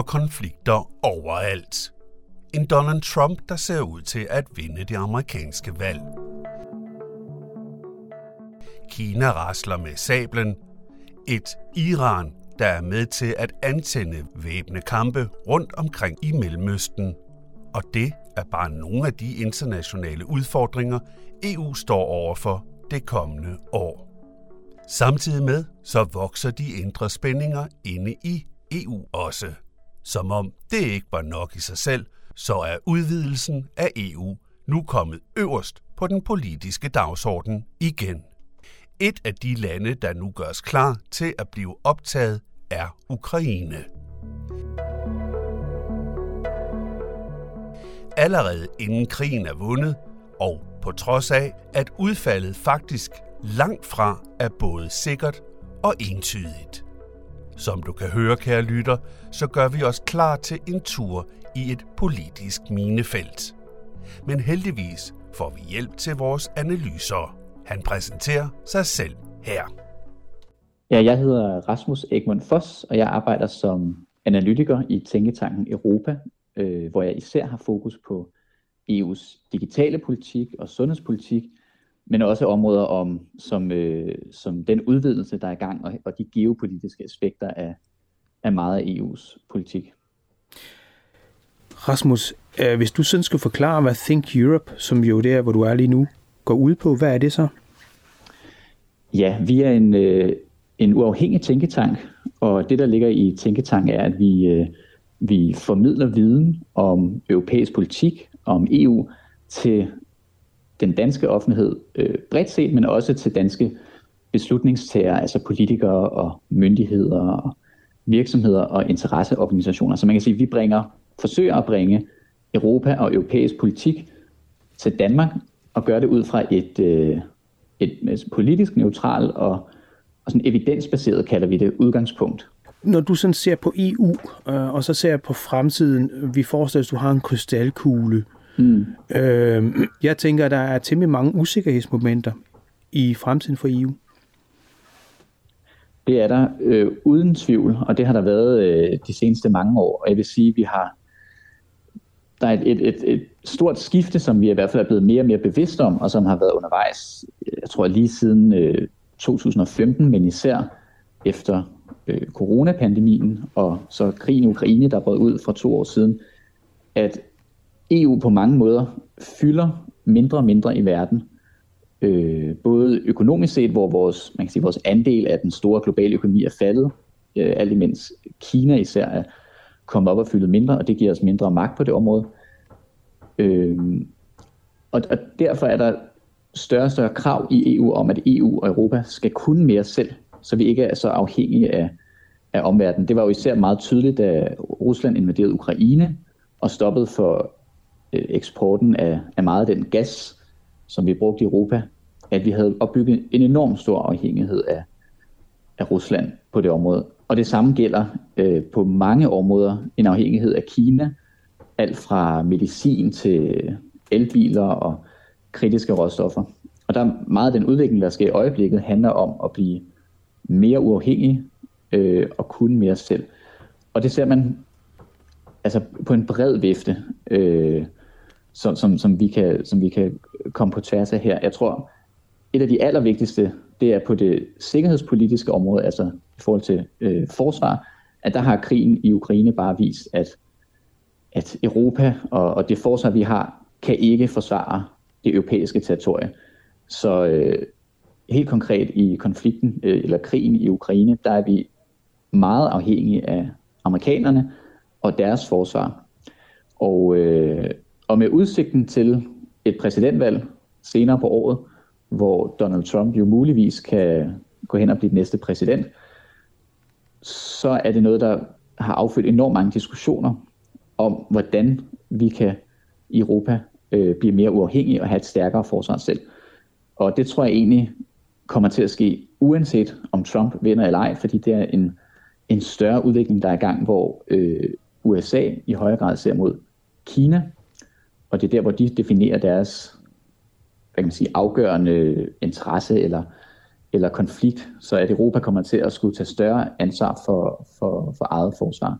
Og konflikter overalt. En Donald Trump, der ser ud til at vinde det amerikanske valg. Kina rasler med sablen. Et Iran, der er med til at antænde væbne kampe rundt omkring i Mellemøsten. Og det er bare nogle af de internationale udfordringer, EU står overfor det kommende år. Samtidig med, så vokser de indre spændinger inde i EU også. Som om det ikke var nok i sig selv, så er udvidelsen af EU nu kommet øverst på den politiske dagsorden igen. Et af de lande, der nu gørs klar til at blive optaget, er Ukraine. Allerede inden krigen er vundet, og på trods af, at udfaldet faktisk langt fra er både sikkert og entydigt. Som du kan høre, kære lytter, så gør vi os klar til en tur i et politisk minefelt. Men heldigvis får vi hjælp til vores analyser. Han præsenterer sig selv her. Ja, jeg hedder Rasmus Egmund Foss, og jeg arbejder som analytiker i Tænketanken Europa, øh, hvor jeg især har fokus på EU's digitale politik og sundhedspolitik, men også områder om, som, øh, som den udvidelse, der er i gang, og, og de geopolitiske aspekter af, af meget af EU's politik. Rasmus, øh, hvis du sådan skal forklare, hvad Think Europe, som jo der, hvor du er lige nu, går ud på, hvad er det så? Ja, vi er en, øh, en uafhængig tænketank, og det, der ligger i tænketank, er, at vi, øh, vi formidler viden om europæisk politik, om EU, til den danske offentlighed øh, bredt set, men også til danske beslutningstager, altså politikere og myndigheder og virksomheder og interesseorganisationer. Så man kan sige, at vi bringer, forsøger at bringe Europa og europæisk politik til Danmark og gøre det ud fra et, øh, et, et politisk neutralt og, og sådan evidensbaseret, kalder vi det, udgangspunkt. Når du sådan ser på EU, øh, og så ser på fremtiden, vi forestiller at du har en krystalkugle, Mm. Øh, jeg tænker, at der er temmelig mange usikkerhedsmomenter i fremtiden for EU. Det er der øh, uden tvivl, og det har der været øh, de seneste mange år. Og jeg vil sige, at vi har der er et, et, et, et stort skifte, som vi i hvert fald er blevet mere og mere bevidste om, og som har været undervejs, jeg tror lige siden øh, 2015, men især efter øh, coronapandemien og så krigen i Ukraine, der brød ud for to år siden, at EU på mange måder fylder mindre og mindre i verden. Øh, både økonomisk set, hvor vores, man kan sige, vores andel af den store globale økonomi er faldet, øh, alt imens Kina især er kommet op og fyldet mindre, og det giver os mindre magt på det område. Øh, og, og derfor er der større og større krav i EU om, at EU og Europa skal kunne mere selv, så vi ikke er så afhængige af, af omverdenen. Det var jo især meget tydeligt, da Rusland invaderede Ukraine og stoppede for Øh, eksporten af, af meget af den gas, som vi brugte i Europa, at vi havde opbygget en enorm stor afhængighed af, af Rusland på det område. Og det samme gælder øh, på mange områder en afhængighed af Kina, alt fra medicin til elbiler og kritiske råstoffer. Og der er meget af den udvikling, der sker i øjeblikket, handler om at blive mere uafhængig øh, og kunne mere selv. Og det ser man altså på en bred vifte. Øh, som, som, som, vi kan, som vi kan komme på tværs af her. Jeg tror, et af de allervigtigste, det er på det sikkerhedspolitiske område, altså i forhold til øh, forsvar, at der har krigen i Ukraine bare vist, at, at Europa og, og det forsvar, vi har, kan ikke forsvare det europæiske territorie. Så øh, helt konkret i konflikten, øh, eller krigen i Ukraine, der er vi meget afhængige af amerikanerne og deres forsvar. Og øh, og med udsigten til et præsidentvalg senere på året, hvor Donald Trump jo muligvis kan gå hen og blive den næste præsident, så er det noget, der har affødt enormt mange diskussioner om, hvordan vi kan i Europa øh, blive mere uafhængige og have et stærkere forsvar selv. Og det tror jeg egentlig kommer til at ske, uanset om Trump vinder eller ej, fordi det er en, en større udvikling, der er i gang, hvor øh, USA i højere grad ser mod Kina og det er der, hvor de definerer deres hvad kan man sige, afgørende interesse eller, eller konflikt, så at Europa kommer til at skulle tage større ansvar for, for, for eget forsvar.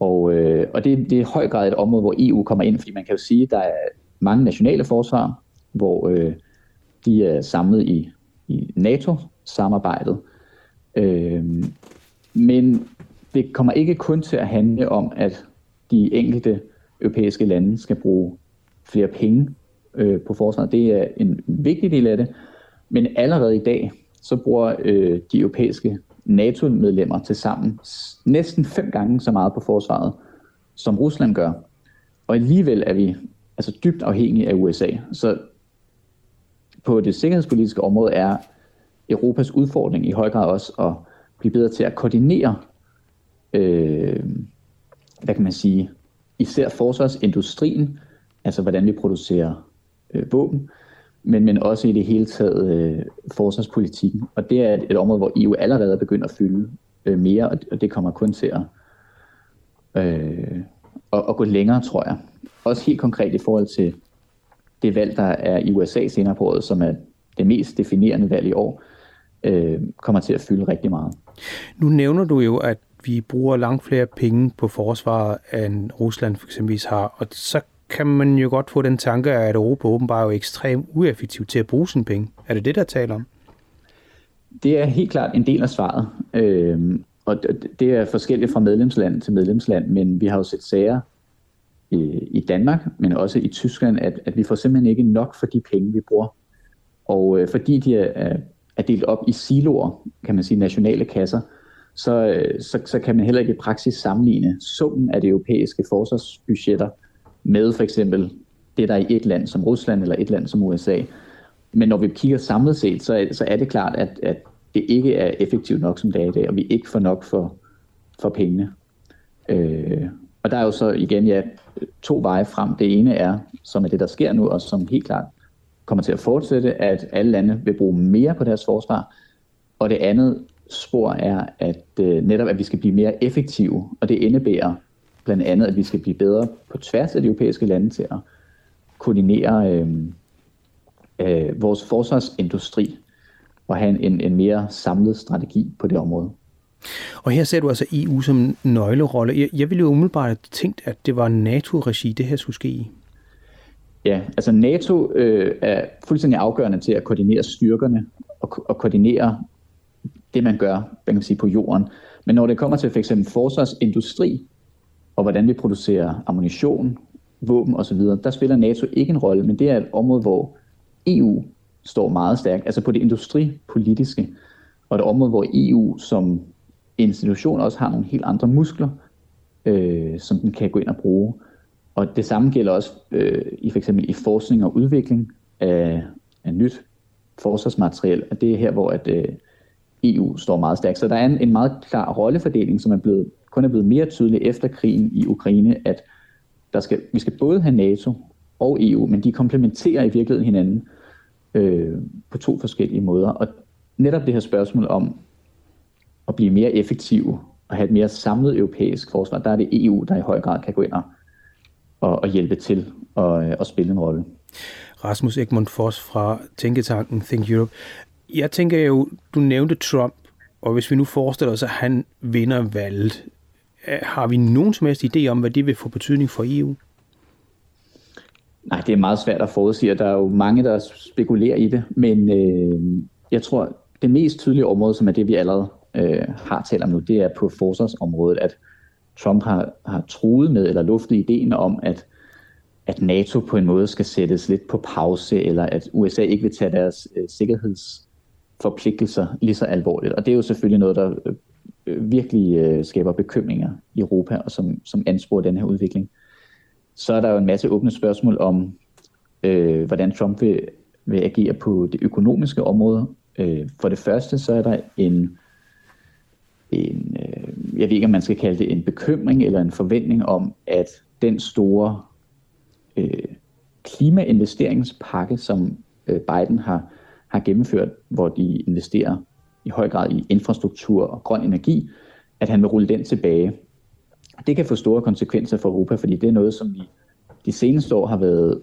Og, øh, og det, det er i høj grad et område, hvor EU kommer ind, fordi man kan jo sige, at der er mange nationale forsvar, hvor øh, de er samlet i, i NATO-samarbejdet. Øh, men det kommer ikke kun til at handle om, at de enkelte europæiske lande skal bruge flere penge øh, på forsvaret. Det er en vigtig del af det. Men allerede i dag, så bruger øh, de europæiske NATO-medlemmer til sammen næsten fem gange så meget på forsvaret, som Rusland gør. Og alligevel er vi altså dybt afhængige af USA. Så på det sikkerhedspolitiske område er Europas udfordring i høj grad også at blive bedre til at koordinere, øh, hvad kan man sige, især forsvarsindustrien, altså hvordan vi producerer øh, våben, men, men også i det hele taget øh, forsvarspolitikken. Og det er et, et område, hvor EU allerede er begyndt at fylde øh, mere, og, og det kommer kun til at, øh, at, at gå længere, tror jeg. Også helt konkret i forhold til det valg, der er i USA senere på året, som er det mest definerende valg i år, øh, kommer til at fylde rigtig meget. Nu nævner du jo, at vi bruger langt flere penge på forsvaret, end Rusland for eksempel har, og så kan man jo godt få den tanke, at Europa åbenbart er jo ekstremt ueffektiv til at bruge sine penge. Er det det, der taler om? Det er helt klart en del af svaret. Øh, og det er forskelligt fra medlemsland til medlemsland, men vi har jo set sager i, i Danmark, men også i Tyskland, at, at vi får simpelthen ikke nok for de penge, vi bruger. Og øh, fordi de er, er delt op i siloer, kan man sige nationale kasser, øh, så, øh, så så kan man heller ikke i praksis sammenligne summen af de europæiske forsvarsbudgetter med for eksempel det, der er i et land som Rusland eller et land som USA. Men når vi kigger samlet set, så, så er det klart, at, at det ikke er effektivt nok, som det er i dag, og vi ikke får nok for, for pengene. Øh, og der er jo så igen ja, to veje frem. Det ene er, som er det, der sker nu, og som helt klart kommer til at fortsætte, at alle lande vil bruge mere på deres forsvar. Og det andet spor er, at øh, netop at vi skal blive mere effektive, og det indebærer blandt andet, at vi skal blive bedre på tværs af de europæiske lande til at koordinere øh, øh, vores forsvarsindustri og have en, en mere samlet strategi på det område. Og her ser du altså EU som nøglerolle. Jeg, jeg ville jo umiddelbart have tænkt, at det var NATO-regi, det her skulle ske i. Ja, altså NATO øh, er fuldstændig afgørende til at koordinere styrkerne og, og koordinere det, man gør hvad kan man sige, på jorden. Men når det kommer til f.eks. forsvarsindustri, og hvordan vi producerer ammunition, våben osv., der spiller NATO ikke en rolle, men det er et område, hvor EU står meget stærkt, altså på det industripolitiske, og et område, hvor EU som institution også har nogle helt andre muskler, øh, som den kan gå ind og bruge. Og det samme gælder også øh, i for eksempel i forskning og udvikling af, af nyt forsvarsmateriel, og det er her, hvor at, øh, EU står meget stærkt. Så der er en, en meget klar rollefordeling, som er blevet, kun er blevet mere tydelig efter krigen i Ukraine, at der skal, vi skal både have NATO og EU, men de komplementerer i virkeligheden hinanden øh, på to forskellige måder. Og netop det her spørgsmål om at blive mere effektiv og have et mere samlet europæisk forsvar, der er det EU, der i høj grad kan gå ind og, og, og hjælpe til at, øh, og spille en rolle. Rasmus Egmont Foss fra Tænketanken Think Europe. Jeg tænker jo, du nævnte Trump, og hvis vi nu forestiller os, at han vinder valget, øh, har vi nogen som helst idé om, hvad det vil få betydning for EU? Nej, det er meget svært at forudsige. Der er jo mange, der spekulerer i det, men øh, jeg tror, det mest tydelige område, som er det, vi allerede øh, har talt om nu, det er på forsvarsområdet, at Trump har, har truet med, eller luftet ideen om, at, at NATO på en måde skal sættes lidt på pause, eller at USA ikke vil tage deres øh, forpligtelser lige så alvorligt. Og det er jo selvfølgelig noget, der øh, virkelig øh, skaber bekymringer i Europa, og som, som ansporer den her udvikling. Så er der jo en masse åbne spørgsmål om, øh, hvordan Trump vil, vil agere på det økonomiske område. Øh, for det første, så er der en en, øh, jeg ved ikke, om man skal kalde det en bekymring eller en forventning om, at den store øh, klimainvesteringspakke, som øh, Biden har, har gennemført, hvor de investerer i høj grad i infrastruktur og grøn energi, at han vil rulle den tilbage. Det kan få store konsekvenser for Europa, fordi det er noget, som vi de seneste år har været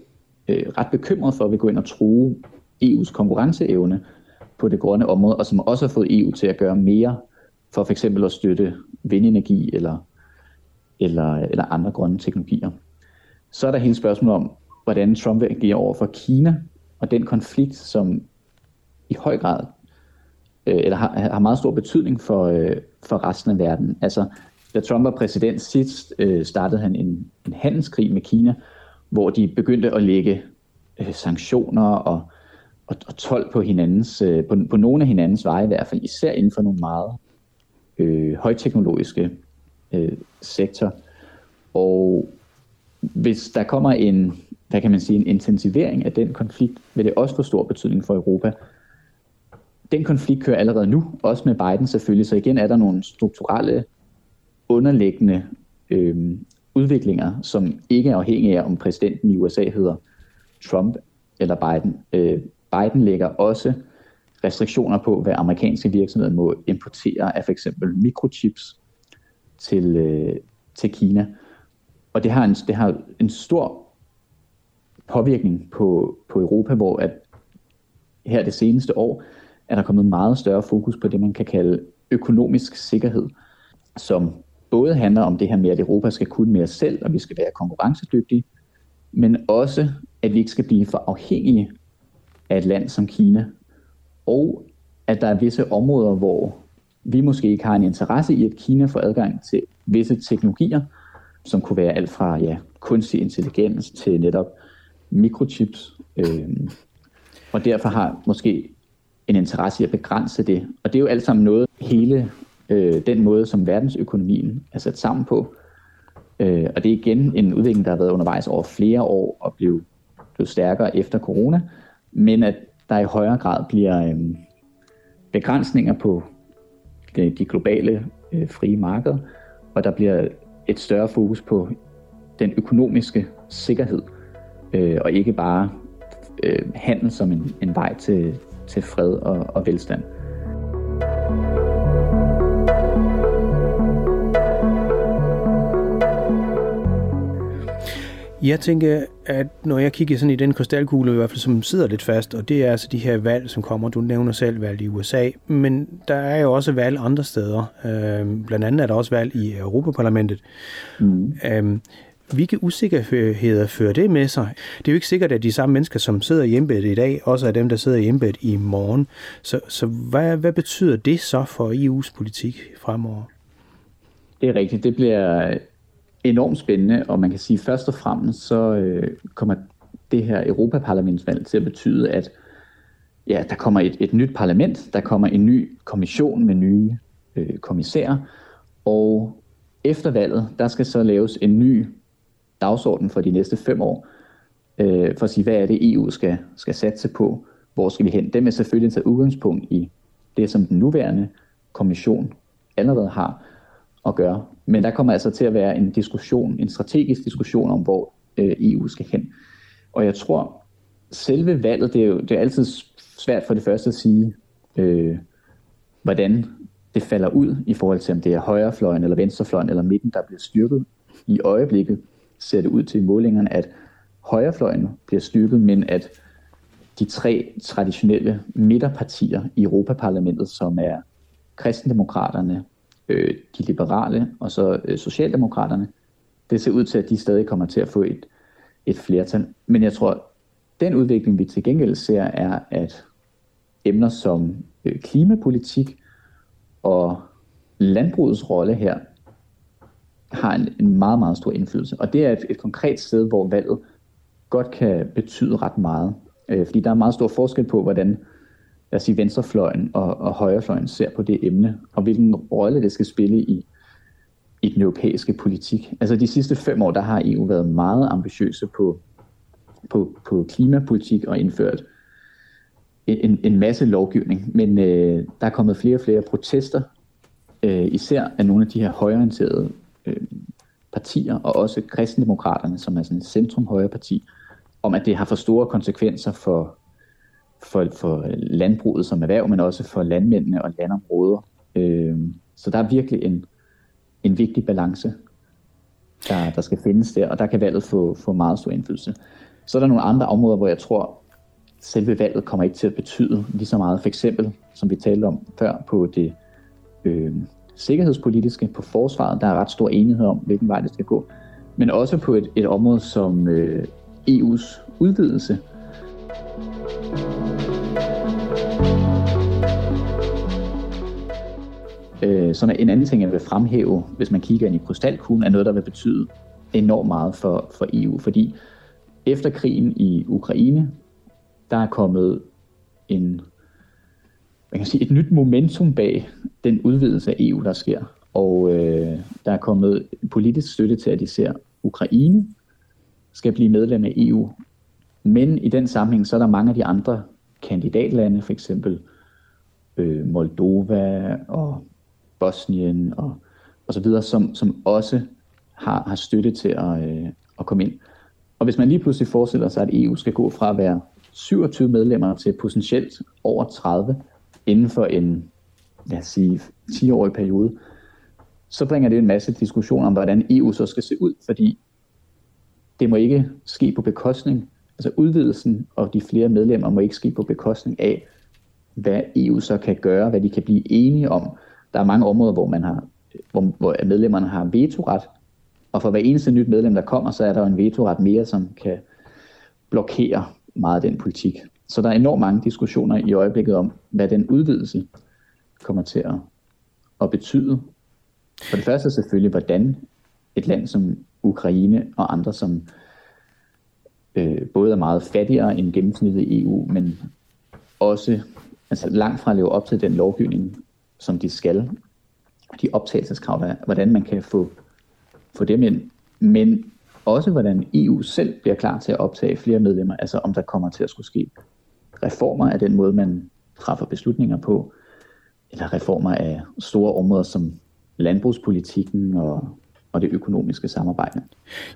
øh, ret bekymret for, at vi går ind og true EU's konkurrenceevne på det grønne område, og som også har fået EU til at gøre mere for f.eks. at støtte vindenergi eller eller, eller andre grønne teknologier. Så er der hele spørgsmålet om, hvordan Trump vil agere over for Kina, og den konflikt, som i høj grad øh, eller har, har meget stor betydning for, øh, for resten af verden. Altså, da Trump var præsident sidst, øh, startede han en, en handelskrig med Kina, hvor de begyndte at lægge øh, sanktioner og, og, og tolv på hinandens, øh, på, på nogle af hinandens veje i hvert fald, især inden for nogle meget øh, højteknologiske øh, sektor. Og hvis der kommer en, hvad kan man sige, en intensivering af den konflikt, vil det også få stor betydning for Europa. Den konflikt kører allerede nu, også med Biden selvfølgelig, så igen er der nogle strukturelle, underliggende øh, udviklinger, som ikke er afhængige af, om præsidenten i USA hedder Trump eller Biden. Øh, Biden lægger også restriktioner på, hvad amerikanske virksomheder må importere af for eksempel mikrochips til, øh, til Kina. Og det har en, det har en stor påvirkning på, på Europa, hvor at her det seneste år er der kommet meget større fokus på det, man kan kalde økonomisk sikkerhed, som både handler om det her med, at Europa skal kunne mere selv, og vi skal være konkurrencedygtige, men også, at vi ikke skal blive for afhængige af et land som Kina, og at der er visse områder, hvor vi måske ikke har en interesse i, at Kina får adgang til visse teknologier, som kunne være alt fra ja, kunstig intelligens til netop mikrochips, øh, og derfor har måske en interesse i at begrænse det. Og det er jo alt sammen noget, hele øh, den måde, som verdensøkonomien er sat sammen på. Øh, og det er igen en udvikling, der har været undervejs over flere år og blev, blev stærkere efter corona, men at der i højere grad bliver øh, begrænsninger på de, de globale øh, frie markeder, og der bliver et større fokus på den økonomiske sikkerhed, øh, og ikke bare øh, handel som en, en vej til, til fred og, og velstand. Jeg tænker, at når jeg kigger sådan i den krystalkugle, i hvert fald som sidder lidt fast, og det er altså de her valg, som kommer. Du nævner selv valg i USA, men der er jo også valg andre steder. Øh, blandt andet er der også valg i Europaparlamentet. Mm. Øh, hvilke usikkerheder fører det med sig? Det er jo ikke sikkert, at de samme mennesker, som sidder i embedet i dag, også er dem, der sidder i embedet i morgen. Så, så hvad, hvad betyder det så for EU's politik fremover? Det er rigtigt. Det bliver enormt spændende, og man kan sige først og fremmest, så øh, kommer det her Europaparlamentsvalg til at betyde, at ja, der kommer et, et nyt parlament, der kommer en ny kommission med nye øh, kommissærer, og efter valget, der skal så laves en ny dagsorden for de næste fem år, øh, for at sige, hvad er det EU skal, skal satse på, hvor skal vi hen. Dem er selvfølgelig taget udgangspunkt i det, som den nuværende kommission allerede har at gøre. Men der kommer altså til at være en diskussion, en strategisk diskussion om, hvor øh, EU skal hen. Og jeg tror, selve valget, det er jo det er altid svært for det første at sige, øh, hvordan det falder ud i forhold til, om det er højrefløjen eller venstrefløjen eller midten, der bliver styrket. I øjeblikket ser det ud til i målingerne, at højrefløjen bliver styrket, men at de tre traditionelle midterpartier i Europaparlamentet, som er kristendemokraterne, øh, de liberale og så øh, socialdemokraterne, det ser ud til, at de stadig kommer til at få et, et flertal. Men jeg tror, den udvikling, vi til gengæld ser, er, at emner som øh, klimapolitik og landbrugets rolle her har en, en meget, meget stor indflydelse. Og det er et, et konkret sted, hvor valget godt kan betyde ret meget. Øh, fordi der er meget stor forskel på, hvordan lad os sige, venstrefløjen og, og højrefløjen ser på det emne, og hvilken rolle det skal spille i, i den europæiske politik. Altså de sidste fem år, der har EU været meget ambitiøse på, på, på klimapolitik og indført en, en masse lovgivning, men øh, der er kommet flere og flere protester, øh, især af nogle af de her højorienterede partier, og også kristendemokraterne, som er sådan et centrum-højre parti, om at det har for store konsekvenser for for, for landbruget som erhverv, men også for landmændene og landområder. Øh, så der er virkelig en, en vigtig balance, der, der skal findes der, og der kan valget få, få meget stor indflydelse. Så er der nogle andre områder, hvor jeg tror, selve valget kommer ikke til at betyde lige så meget. For eksempel, som vi talte om før, på det, øh, sikkerhedspolitiske, på forsvaret, der er ret stor enighed om, hvilken vej det skal gå, men også på et, et område som øh, EU's udvidelse. Øh, sådan er en anden ting, jeg vil fremhæve, hvis man kigger ind i krystalkuglen, er noget, der vil betyde enormt meget for, for EU, fordi efter krigen i Ukraine, der er kommet en, man kan sige, et nyt momentum bag den udvidelse af EU, der sker. Og øh, der er kommet politisk støtte til, at de ser Ukraine skal blive medlem af EU. Men i den sammenhæng, så er der mange af de andre kandidatlande, for eksempel øh, Moldova og Bosnien og, og så videre, som, som også har, har støtte til at, øh, at komme ind. Og hvis man lige pludselig forestiller sig, at EU skal gå fra at være 27 medlemmer til potentielt over 30 inden for en lad os sige, 10-årig periode, så bringer det en masse diskussion om, hvordan EU så skal se ud, fordi det må ikke ske på bekostning, altså udvidelsen og de flere medlemmer må ikke ske på bekostning af, hvad EU så kan gøre, hvad de kan blive enige om. Der er mange områder, hvor man har, hvor, hvor medlemmerne har vetoret, og for hver eneste nyt medlem, der kommer, så er der en vetoret mere, som kan blokere meget af den politik. Så der er enormt mange diskussioner i øjeblikket om, hvad den udvidelse kommer til at, at betyde. For det første er selvfølgelig, hvordan et land som Ukraine og andre, som øh, både er meget fattigere end gennemsnittet i EU, men også altså langt fra at leve op til den lovgivning, som de skal, de optagelseskrav, der er, hvordan man kan få, få dem ind, men også hvordan EU selv bliver klar til at optage flere medlemmer, altså om der kommer til at skulle ske reformer af den måde, man træffer beslutninger på, eller reformer af store områder som landbrugspolitikken og, og det økonomiske samarbejde.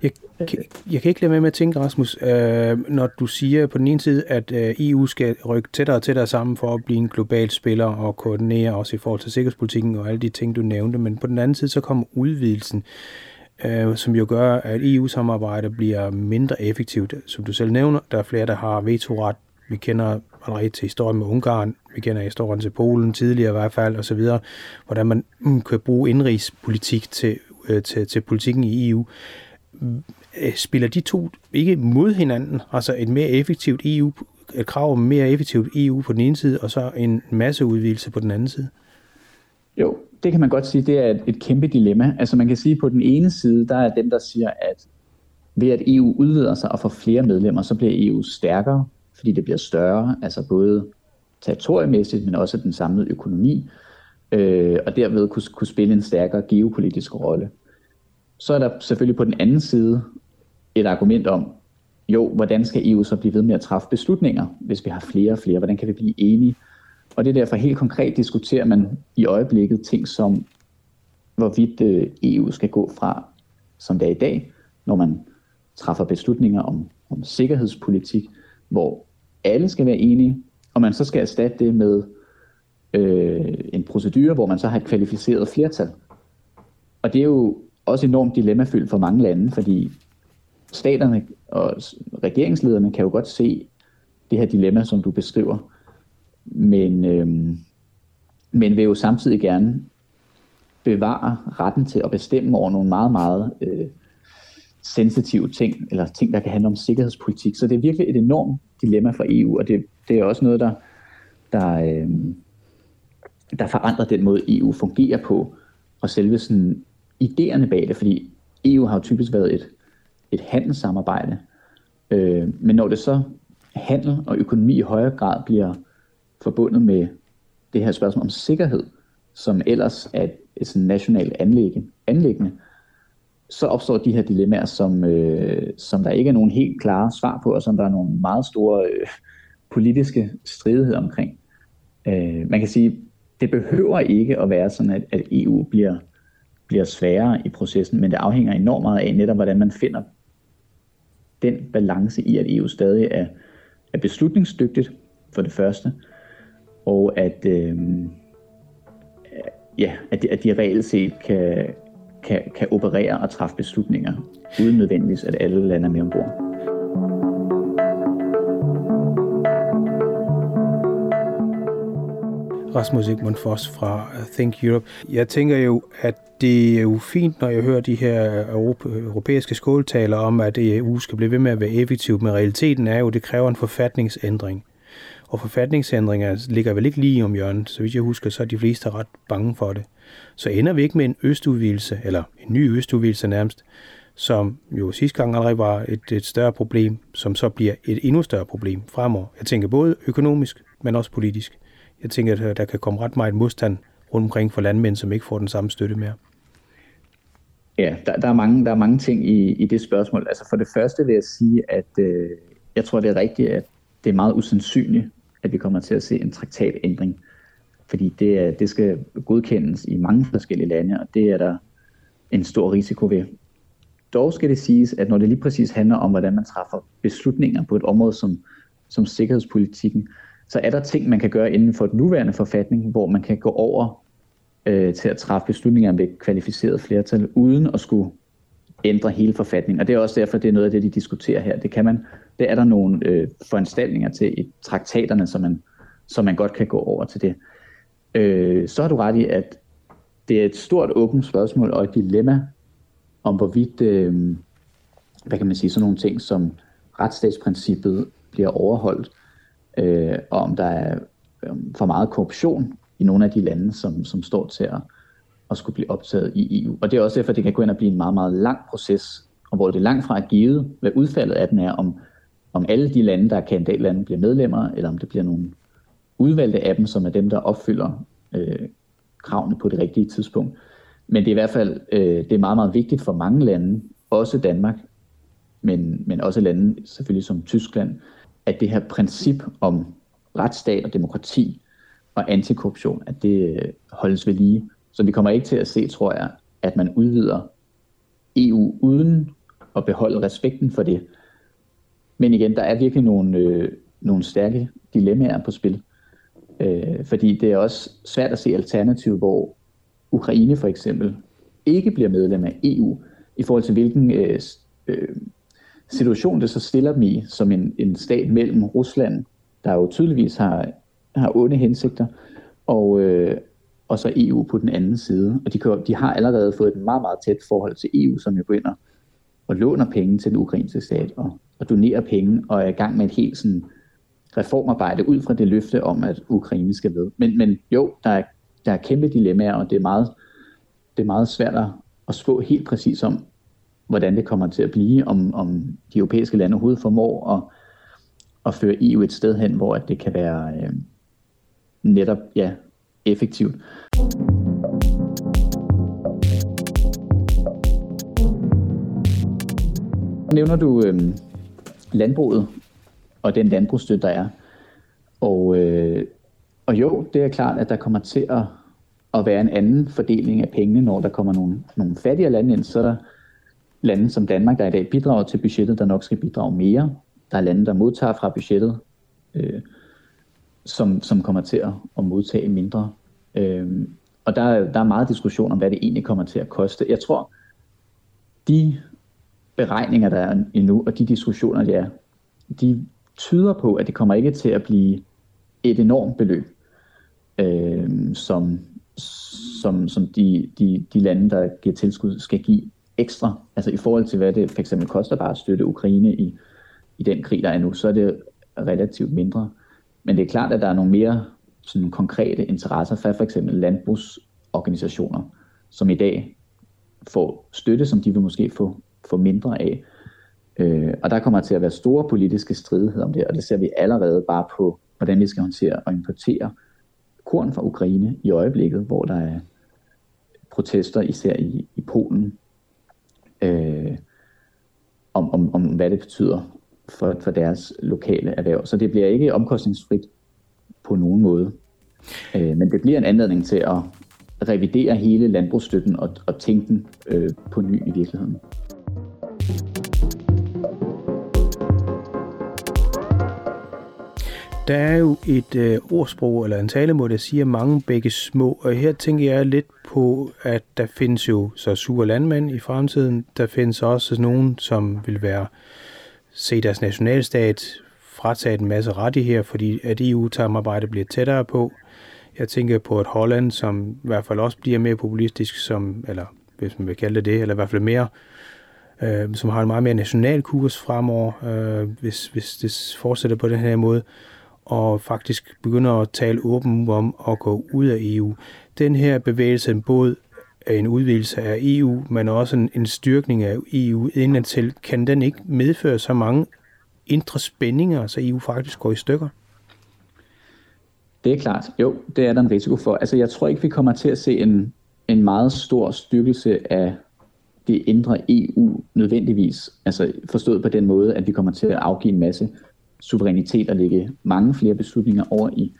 Jeg, kan, jeg kan ikke lade med at tænke, Rasmus, øh, når du siger på den ene side, at øh, EU skal rykke tættere og tættere sammen for at blive en global spiller og koordinere også i forhold til sikkerhedspolitikken og alle de ting, du nævnte, men på den anden side så kommer udvidelsen, øh, som jo gør, at EU-samarbejdet bliver mindre effektivt. Som du selv nævner, der er flere, der har vetoret. Vi kender allerede til historien med Ungarn, vi kender historien til Polen tidligere i hvert fald, og så videre, hvordan man mm, kan bruge indrigspolitik til, øh, til, til politikken i EU. Øh, spiller de to ikke mod hinanden, altså et mere effektivt EU, et krav om mere effektivt EU på den ene side, og så en masse udvidelse på den anden side? Jo, det kan man godt sige, det er et, et kæmpe dilemma. Altså man kan sige, på den ene side, der er dem, der siger, at ved at EU udvider sig og får flere medlemmer, så bliver EU stærkere, fordi det bliver større, altså både territoriemæssigt, men også den samlede økonomi, øh, og derved kunne, kunne spille en stærkere geopolitisk rolle. Så er der selvfølgelig på den anden side et argument om, jo, hvordan skal EU så blive ved med at træffe beslutninger, hvis vi har flere og flere? Hvordan kan vi blive enige? Og det er derfor helt konkret diskuterer man i øjeblikket ting som, hvorvidt øh, EU skal gå fra, som det er i dag, når man træffer beslutninger om, om sikkerhedspolitik, hvor alle skal være enige, og man så skal erstatte det med øh, en procedure, hvor man så har et kvalificeret flertal. Og det er jo også enormt dilemmafyldt for mange lande, fordi staterne og regeringslederne kan jo godt se det her dilemma, som du beskriver, men, øh, men vil jo samtidig gerne bevare retten til at bestemme over nogle meget, meget øh, sensitive ting, eller ting, der kan handle om sikkerhedspolitik. Så det er virkelig et enormt dilemma for EU, og det, det er også noget, der, der, øh, der forandrer den måde, EU fungerer på, og selve sådan idéerne bag det, fordi EU har jo typisk været et, et handelssamarbejde, øh, men når det så handel og økonomi i højere grad bliver forbundet med det her spørgsmål om sikkerhed, som ellers er et, et sådan nationalt anlæggende, anlæggende, så opstår de her dilemmaer, som, øh, som der ikke er nogen helt klare svar på, og som der er nogle meget store øh, politiske stridigheder omkring. Øh, man kan sige, det behøver ikke at være sådan, at, at EU bliver, bliver sværere i processen, men det afhænger enormt meget af netop, hvordan man finder den balance i, at EU stadig er, er beslutningsdygtigt, for det første, og at, øh, ja, at, de, at de reelt set kan, kan, kan operere og træffe beslutninger, uden nødvendigvis, at alle lande er med ombord. Rasmus Egmund Foss fra uh, Think Europe. Jeg tænker jo, at det er jo fint, når jeg hører de her uh, europæiske skåltaler om, at EU skal blive ved med at være effektiv, men realiteten er jo, at det kræver en forfatningsændring. Og forfatningsændringer ligger vel ikke lige om hjørnet. Så hvis jeg husker, så er de fleste ret bange for det. Så ender vi ikke med en østudvidelse, eller en ny østudvidelse nærmest, som jo sidste gang allerede var et, et større problem, som så bliver et endnu større problem fremover. Jeg tænker både økonomisk, men også politisk. Jeg tænker, at der kan komme ret meget modstand rundt omkring for landmænd, som ikke får den samme støtte mere. Ja, der, der, er, mange, der er mange ting i, i det spørgsmål. Altså for det første vil jeg sige, at øh, jeg tror, det er rigtigt, at det er meget usandsynligt, at vi kommer til at se en traktatændring. Fordi det, det skal godkendes i mange forskellige lande, og det er der en stor risiko ved. Dog skal det siges, at når det lige præcis handler om, hvordan man træffer beslutninger på et område som, som sikkerhedspolitikken, så er der ting, man kan gøre inden for den nuværende forfatning, hvor man kan gå over øh, til at træffe beslutninger med kvalificeret flertal, uden at skulle ændre hele forfatningen. Og det er også derfor, det er noget af det, de diskuterer her. Det, kan man, det er der nogle øh, foranstaltninger til i traktaterne, som man, som man godt kan gå over til det. Øh, så har du ret i, at det er et stort åbent spørgsmål og et dilemma om hvorvidt, øh, hvad kan man sige, sådan nogle ting som retsstatsprincippet bliver overholdt, øh, og om der er øh, for meget korruption i nogle af de lande, som, som står til at, at skulle blive optaget i EU. Og det er også derfor, at det kan gå ind og blive en meget, meget lang proces, og hvor det er langt fra er givet, hvad udfaldet af den er, om, om alle de lande, der er kandidatlande, bliver medlemmer, eller om det bliver nogle udvalgte af dem, som er dem, der opfylder øh, kravene på det rigtige tidspunkt. Men det er i hvert fald øh, det er meget, meget vigtigt for mange lande, også Danmark, men, men også lande selvfølgelig som Tyskland, at det her princip om retsstat og demokrati og antikorruption, at det øh, holdes ved lige. Så vi kommer ikke til at se, tror jeg, at man udvider EU uden at beholde respekten for det. Men igen, der er virkelig nogle, øh, nogle stærke dilemmaer på spil. Øh, fordi det er også svært at se alternativ, hvor Ukraine for eksempel ikke bliver medlem af EU, i forhold til hvilken øh, øh, situation det så stiller dem i, som en, en stat mellem Rusland, der jo tydeligvis har, har onde hensigter, og, øh, og så EU på den anden side. Og de, kan, de har allerede fået et meget, meget tæt forhold til EU, som jo går ind og låner penge til den ukrainske stat, og, og donerer penge, og er i gang med et helt sådan, reformarbejde ud fra det løfte om, at Ukraine skal med. Men, men jo, der er der er kæmpe dilemmaer, og det er meget, det er meget svært at spå helt præcis om, hvordan det kommer til at blive, om, om de europæiske lande overhovedet formår at, at føre EU et sted hen, hvor det kan være øh, netop ja, effektivt. Nævner du øh, landbruget og den landbrugsstøtte, der er. Og øh, og jo, det er klart, at der kommer til at, at være en anden fordeling af pengene, når der kommer nogle, nogle fattigere lande ind. Så er der lande som Danmark, der i dag bidrager til budgettet, der nok skal bidrage mere. Der er lande, der modtager fra budgettet, øh, som, som kommer til at, at modtage mindre. Øh, og der, der er meget diskussion om, hvad det egentlig kommer til at koste. Jeg tror, de beregninger, der er endnu, og de diskussioner, der er, de tyder på, at det kommer ikke til at blive et enormt beløb øh, som, som, som de, de, de lande, der giver tilskud, skal give ekstra. Altså i forhold til, hvad det for eksempel koster bare at støtte Ukraine i, i den krig, der er nu, så er det relativt mindre. Men det er klart, at der er nogle mere sådan konkrete interesser fra for eksempel landbrugsorganisationer, som i dag får støtte, som de vil måske få, få mindre af. Øh, og der kommer til at være store politiske stridigheder om det, og det ser vi allerede bare på, hvordan vi skal håndtere og importere korn fra Ukraine i øjeblikket, hvor der er protester især i, i Polen øh, om, om, om, hvad det betyder for, for deres lokale erhverv. Så det bliver ikke omkostningsfrit på nogen måde. Øh, men det bliver en anledning til at revidere hele landbrugsstøtten og, og tænke den øh, på ny i virkeligheden. Der er jo et øh, ordsprog eller en talemåde, der siger mange begge små, og her tænker jeg lidt på, at der findes jo så sure landmænd i fremtiden. Der findes også nogen, som vil være se deres nationalstat frataget en masse rettigheder, fordi at EU-samarbejdet bliver tættere på. Jeg tænker på et Holland, som i hvert fald også bliver mere populistisk, som, eller hvis man vil kalde det det, eller i hvert fald mere, øh, som har en meget mere national kurs fremover, øh, hvis, hvis det fortsætter på den her måde, og faktisk begynder at tale åbent om at gå ud af EU. Den her bevægelse både er en udvidelse af EU, men også en, en styrkning af EU indadtil, kan den ikke medføre så mange indre spændinger, så EU faktisk går i stykker? Det er klart. Jo, det er der en risiko for. Altså, jeg tror ikke, vi kommer til at se en, en meget stor styrkelse af det indre EU nødvendigvis. Altså forstået på den måde, at vi kommer til at afgive en masse suverænitet og lægge mange flere beslutninger over i,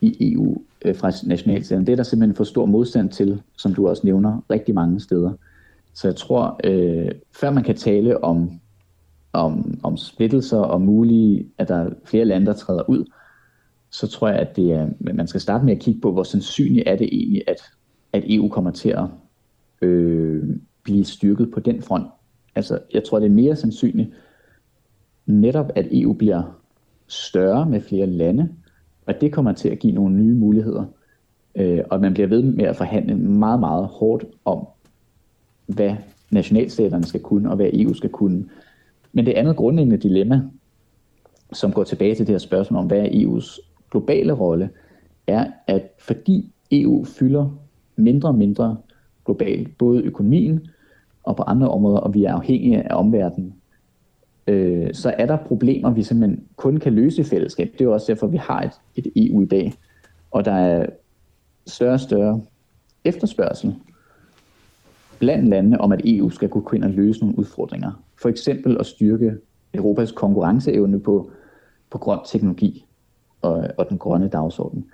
i EU øh, fra nationalstaten. Det er der simpelthen for stor modstand til, som du også nævner, rigtig mange steder. Så jeg tror, øh, før man kan tale om, om, om splittelser og mulige, at der er flere lande, der træder ud, så tror jeg, at det er, man skal starte med at kigge på, hvor sandsynligt er det egentlig, at, at EU kommer til at øh, blive styrket på den front. Altså, jeg tror, det er mere sandsynligt netop, at EU bliver større med flere lande, og det kommer til at give nogle nye muligheder. Øh, og man bliver ved med at forhandle meget, meget hårdt om, hvad nationalstaterne skal kunne, og hvad EU skal kunne. Men det andet grundlæggende dilemma, som går tilbage til det her spørgsmål om, hvad er EU's globale rolle, er, at fordi EU fylder mindre og mindre globalt, både økonomien og på andre områder, og vi er afhængige af omverdenen, øh, så er der problemer, vi simpelthen kun kan løse i fællesskab. Det er jo også derfor, vi har et, et EU i dag. Og der er større og større efterspørgsel blandt landene om, at EU skal kunne gå ind og løse nogle udfordringer. For eksempel at styrke Europas konkurrenceevne på, på grøn teknologi og, og den grønne dagsorden.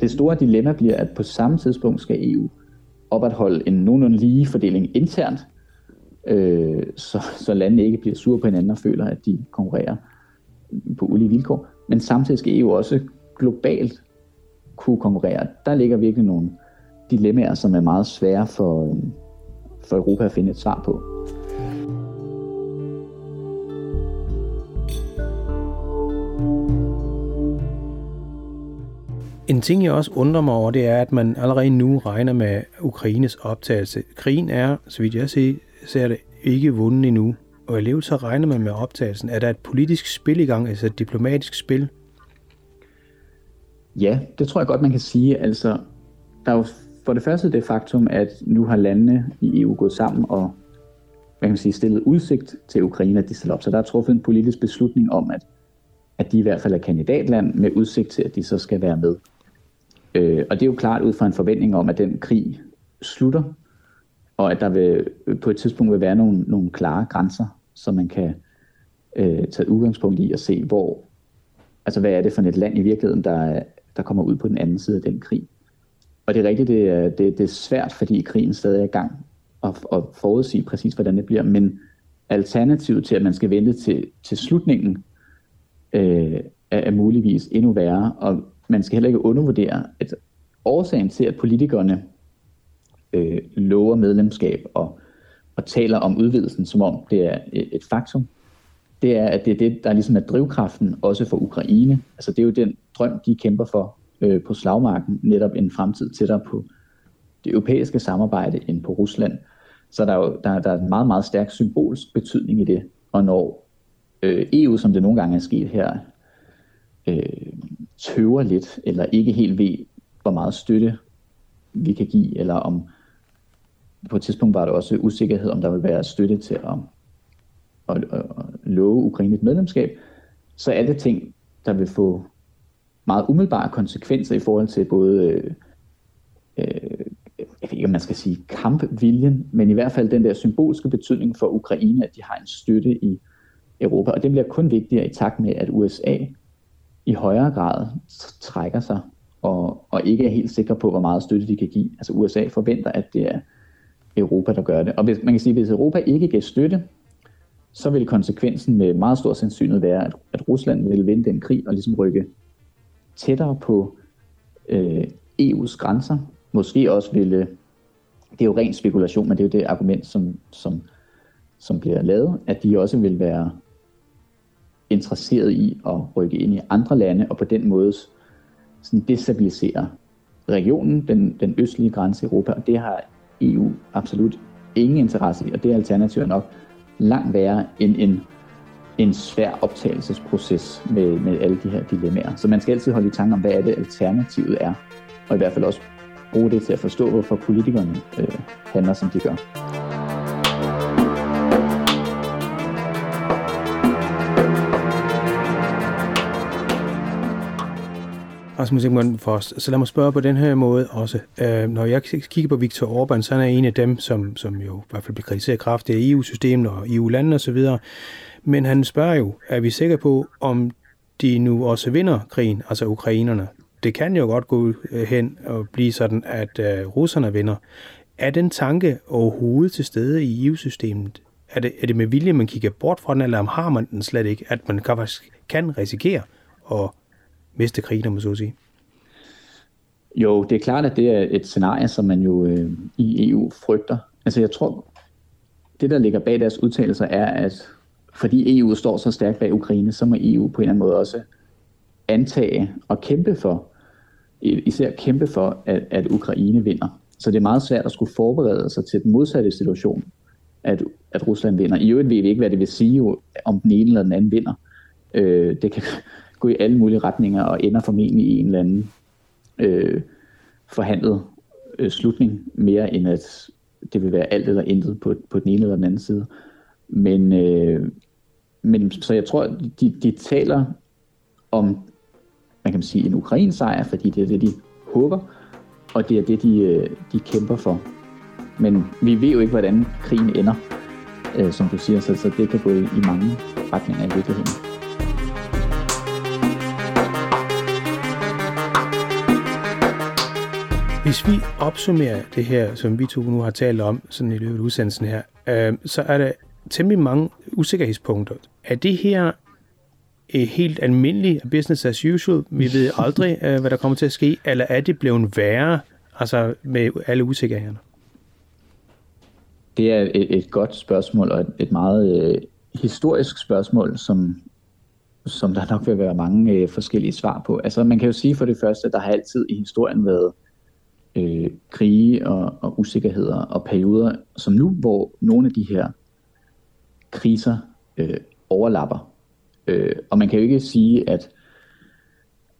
Det store dilemma bliver, at på samme tidspunkt skal EU opretholde en nogenlunde lige fordeling internt, øh, så, så landene ikke bliver sure på hinanden og føler, at de konkurrerer på ulige vilkår. Men samtidig skal EU også globalt kunne konkurrere. Der ligger virkelig nogle dilemmaer, som er meget svære for, øhm, for Europa at finde et svar på. En ting, jeg også undrer mig over, det er, at man allerede nu regner med Ukraines optagelse. Krigen er, så vidt jeg ser, ser det, ikke vundet endnu. Og alligevel så regner man med optagelsen. Er der et politisk spil i gang, altså et diplomatisk spil? Ja, det tror jeg godt, man kan sige. Altså, der er jo for det første det faktum, at nu har landene i EU gået sammen og hvad kan man sige, stillet udsigt til Ukraine, at de stiller op. Så der er truffet en politisk beslutning om, at, at de i hvert fald er kandidatland med udsigt til, at de så skal være med. Øh, og det er jo klart ud fra en forventning om, at den krig slutter, og at der vil, på et tidspunkt vil være nogle, nogle klare grænser, så man kan øh, tage udgangspunkt i og se, hvor, altså hvad er det for et land i virkeligheden, der, der kommer ud på den anden side af den krig. Og det er rigtigt, det er, det, det er svært, fordi krigen stadig er i gang, at, at forudsige præcis, hvordan det bliver, men alternativet til, at man skal vente til, til slutningen, øh, er, er muligvis endnu værre, og man skal heller ikke undervurdere, at årsagen til, at politikerne øh, lover medlemskab og, og taler om udvidelsen, som om det er et, faktum, det er, at det er det, der ligesom er drivkraften også for Ukraine. Altså det er jo den drøm, de kæmper for øh, på slagmarken, netop en fremtid tættere på det europæiske samarbejde end på Rusland. Så der er jo der, der er en meget, meget stærk symbolsk betydning i det. Og når øh, EU, som det nogle gange er sket her, øh, tøver lidt, eller ikke helt ved, hvor meget støtte vi kan give, eller om på et tidspunkt var der også usikkerhed, om der ville være støtte til at, at, at, at love Ukraine et medlemskab, så er det ting, der vil få meget umiddelbare konsekvenser i forhold til både, øh, øh, jeg ved ikke om man skal sige kampviljen, men i hvert fald den der symbolske betydning for Ukraine, at de har en støtte i Europa, og det bliver kun vigtigere i takt med, at USA i højere grad trækker sig og, og ikke er helt sikre på, hvor meget støtte de kan give. Altså USA forventer, at det er Europa, der gør det. Og hvis, man kan sige, at hvis Europa ikke giver støtte, så vil konsekvensen med meget stor sandsynlighed være, at, at Rusland vil vinde den krig og ligesom rykke tættere på øh, EU's grænser. Måske også ville, det er jo ren spekulation, men det er jo det argument, som, som som bliver lavet, at de også vil være interesseret i at rykke ind i andre lande, og på den måde sådan destabilisere regionen, den, den østlige grænse i Europa, og det har EU absolut ingen interesse i, og det alternativ er nok langt værre end en, en svær optagelsesproces med, med alle de her dilemmaer. Så man skal altid holde i tanke om, hvad er det alternativet er, og i hvert fald også bruge det til at forstå, hvorfor politikerne øh, handler, som de gør. Rasmus Ingman os. Så lad mig spørge på den her måde også. Øh, når jeg kigger på Viktor Orbán, så er han en af dem, som, som jo i hvert fald bliver kritiseret kraftigt af EU-systemet og EU-landene osv. Men han spørger jo, er vi sikre på, om de nu også vinder krigen, altså ukrainerne? Det kan jo godt gå øh, hen og blive sådan, at øh, russerne vinder. Er den tanke overhovedet til stede i EU-systemet? Er det, er det med vilje, man kigger bort fra den, eller har man den slet ikke, at man faktisk kan risikere at miste krigen, om man så at sige? Jo, det er klart, at det er et scenarie, som man jo øh, i EU frygter. Altså jeg tror, det der ligger bag deres udtalelser er, at fordi EU står så stærkt bag Ukraine, så må EU på en eller anden måde også antage og kæmpe for, især kæmpe for, at, at Ukraine vinder. Så det er meget svært at skulle forberede sig til den modsatte situation, at, at Rusland vinder. I øvrigt ved vi ikke, hvad det vil sige, om den ene eller den anden vinder. Øh, det kan gå i alle mulige retninger og ender formentlig i en eller anden øh, forhandlet øh, slutning, mere end at det vil være alt eller intet på, på den ene eller den anden side. Men, øh, men så jeg tror, de, de taler om, man kan sige, en ukrainsk sejr, fordi det er det, de håber, og det er det, de, øh, de kæmper for. Men vi ved jo ikke, hvordan krigen ender, øh, som du siger, så, så det kan gå i, i mange retninger i virkeligheden. Hvis vi opsummerer det her, som vi to nu har talt om, sådan i løbet af udsendelsen her, øh, så er der temmelig mange usikkerhedspunkter. Er det her helt almindeligt business as usual? Vi ved aldrig, øh, hvad der kommer til at ske, eller er det blevet værre, altså med alle usikkerhederne? Det er et, et godt spørgsmål, og et, et meget øh, historisk spørgsmål, som, som der nok vil være mange øh, forskellige svar på. Altså man kan jo sige for det første, at der har altid i historien været øh, Øh, krige og, og usikkerheder og perioder som nu, hvor nogle af de her kriser øh, overlapper. Øh, og man kan jo ikke sige, at,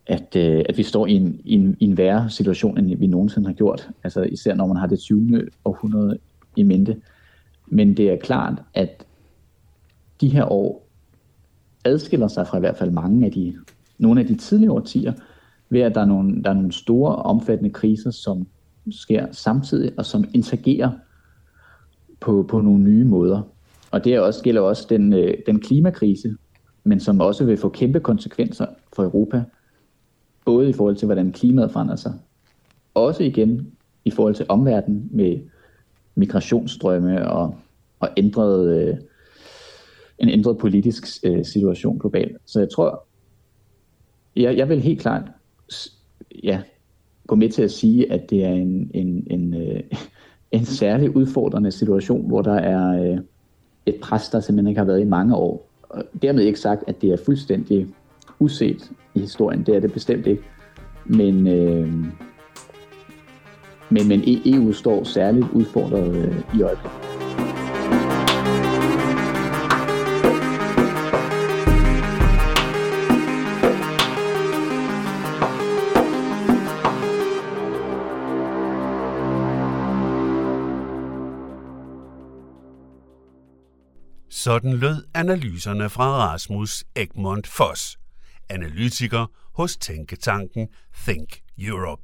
at, øh, at vi står i en, i, en, i en værre situation, end vi nogensinde har gjort. Altså især når man har det 20. århundrede i mente. Men det er klart, at de her år adskiller sig fra i hvert fald mange af de, nogle af de tidligere årtier, ved at der er nogle, der er nogle store, omfattende kriser, som sker samtidig, og som interagerer på, på nogle nye måder. Og det er også, gælder også den, øh, den klimakrise, men som også vil få kæmpe konsekvenser for Europa, både i forhold til, hvordan klimaet forandrer sig, også igen i forhold til omverdenen med migrationsstrømme og, og ændret, øh, en ændret politisk øh, situation globalt. Så jeg tror, jeg, jeg vil helt klart ja, gå med til at sige, at det er en, en, en, øh, en særlig udfordrende situation, hvor der er øh, et pres, der simpelthen ikke har været i mange år. Og dermed ikke sagt, at det er fuldstændig uset i historien. Det er det bestemt ikke. Men, øh, men, men EU står særligt udfordret øh, i øjeblikket. Sådan lød analyserne fra Rasmus Egmont Foss, analytiker hos tænketanken Think Europe.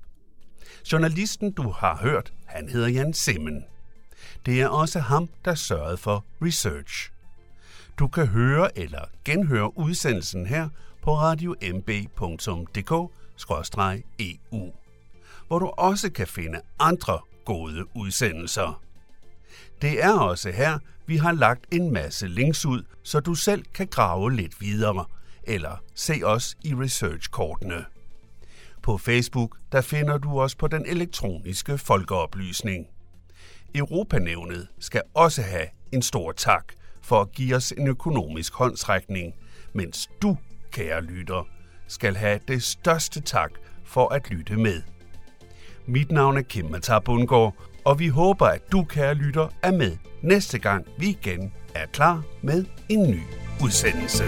Journalisten, du har hørt, han hedder Jan Simmen. Det er også ham, der sørgede for research. Du kan høre eller genhøre udsendelsen her på radiomb.dk-eu, hvor du også kan finde andre gode udsendelser. Det er også her, vi har lagt en masse links ud, så du selv kan grave lidt videre, eller se os i researchkortene. På Facebook der finder du os på den elektroniske folkeoplysning. Europanævnet skal også have en stor tak, for at give os en økonomisk håndsrækning, mens du, kære lytter, skal have det største tak for at lytte med. Mit navn er Kim Matar Bundgaard, og vi håber, at du, kære lytter, er med næste gang, vi igen er klar med en ny udsendelse.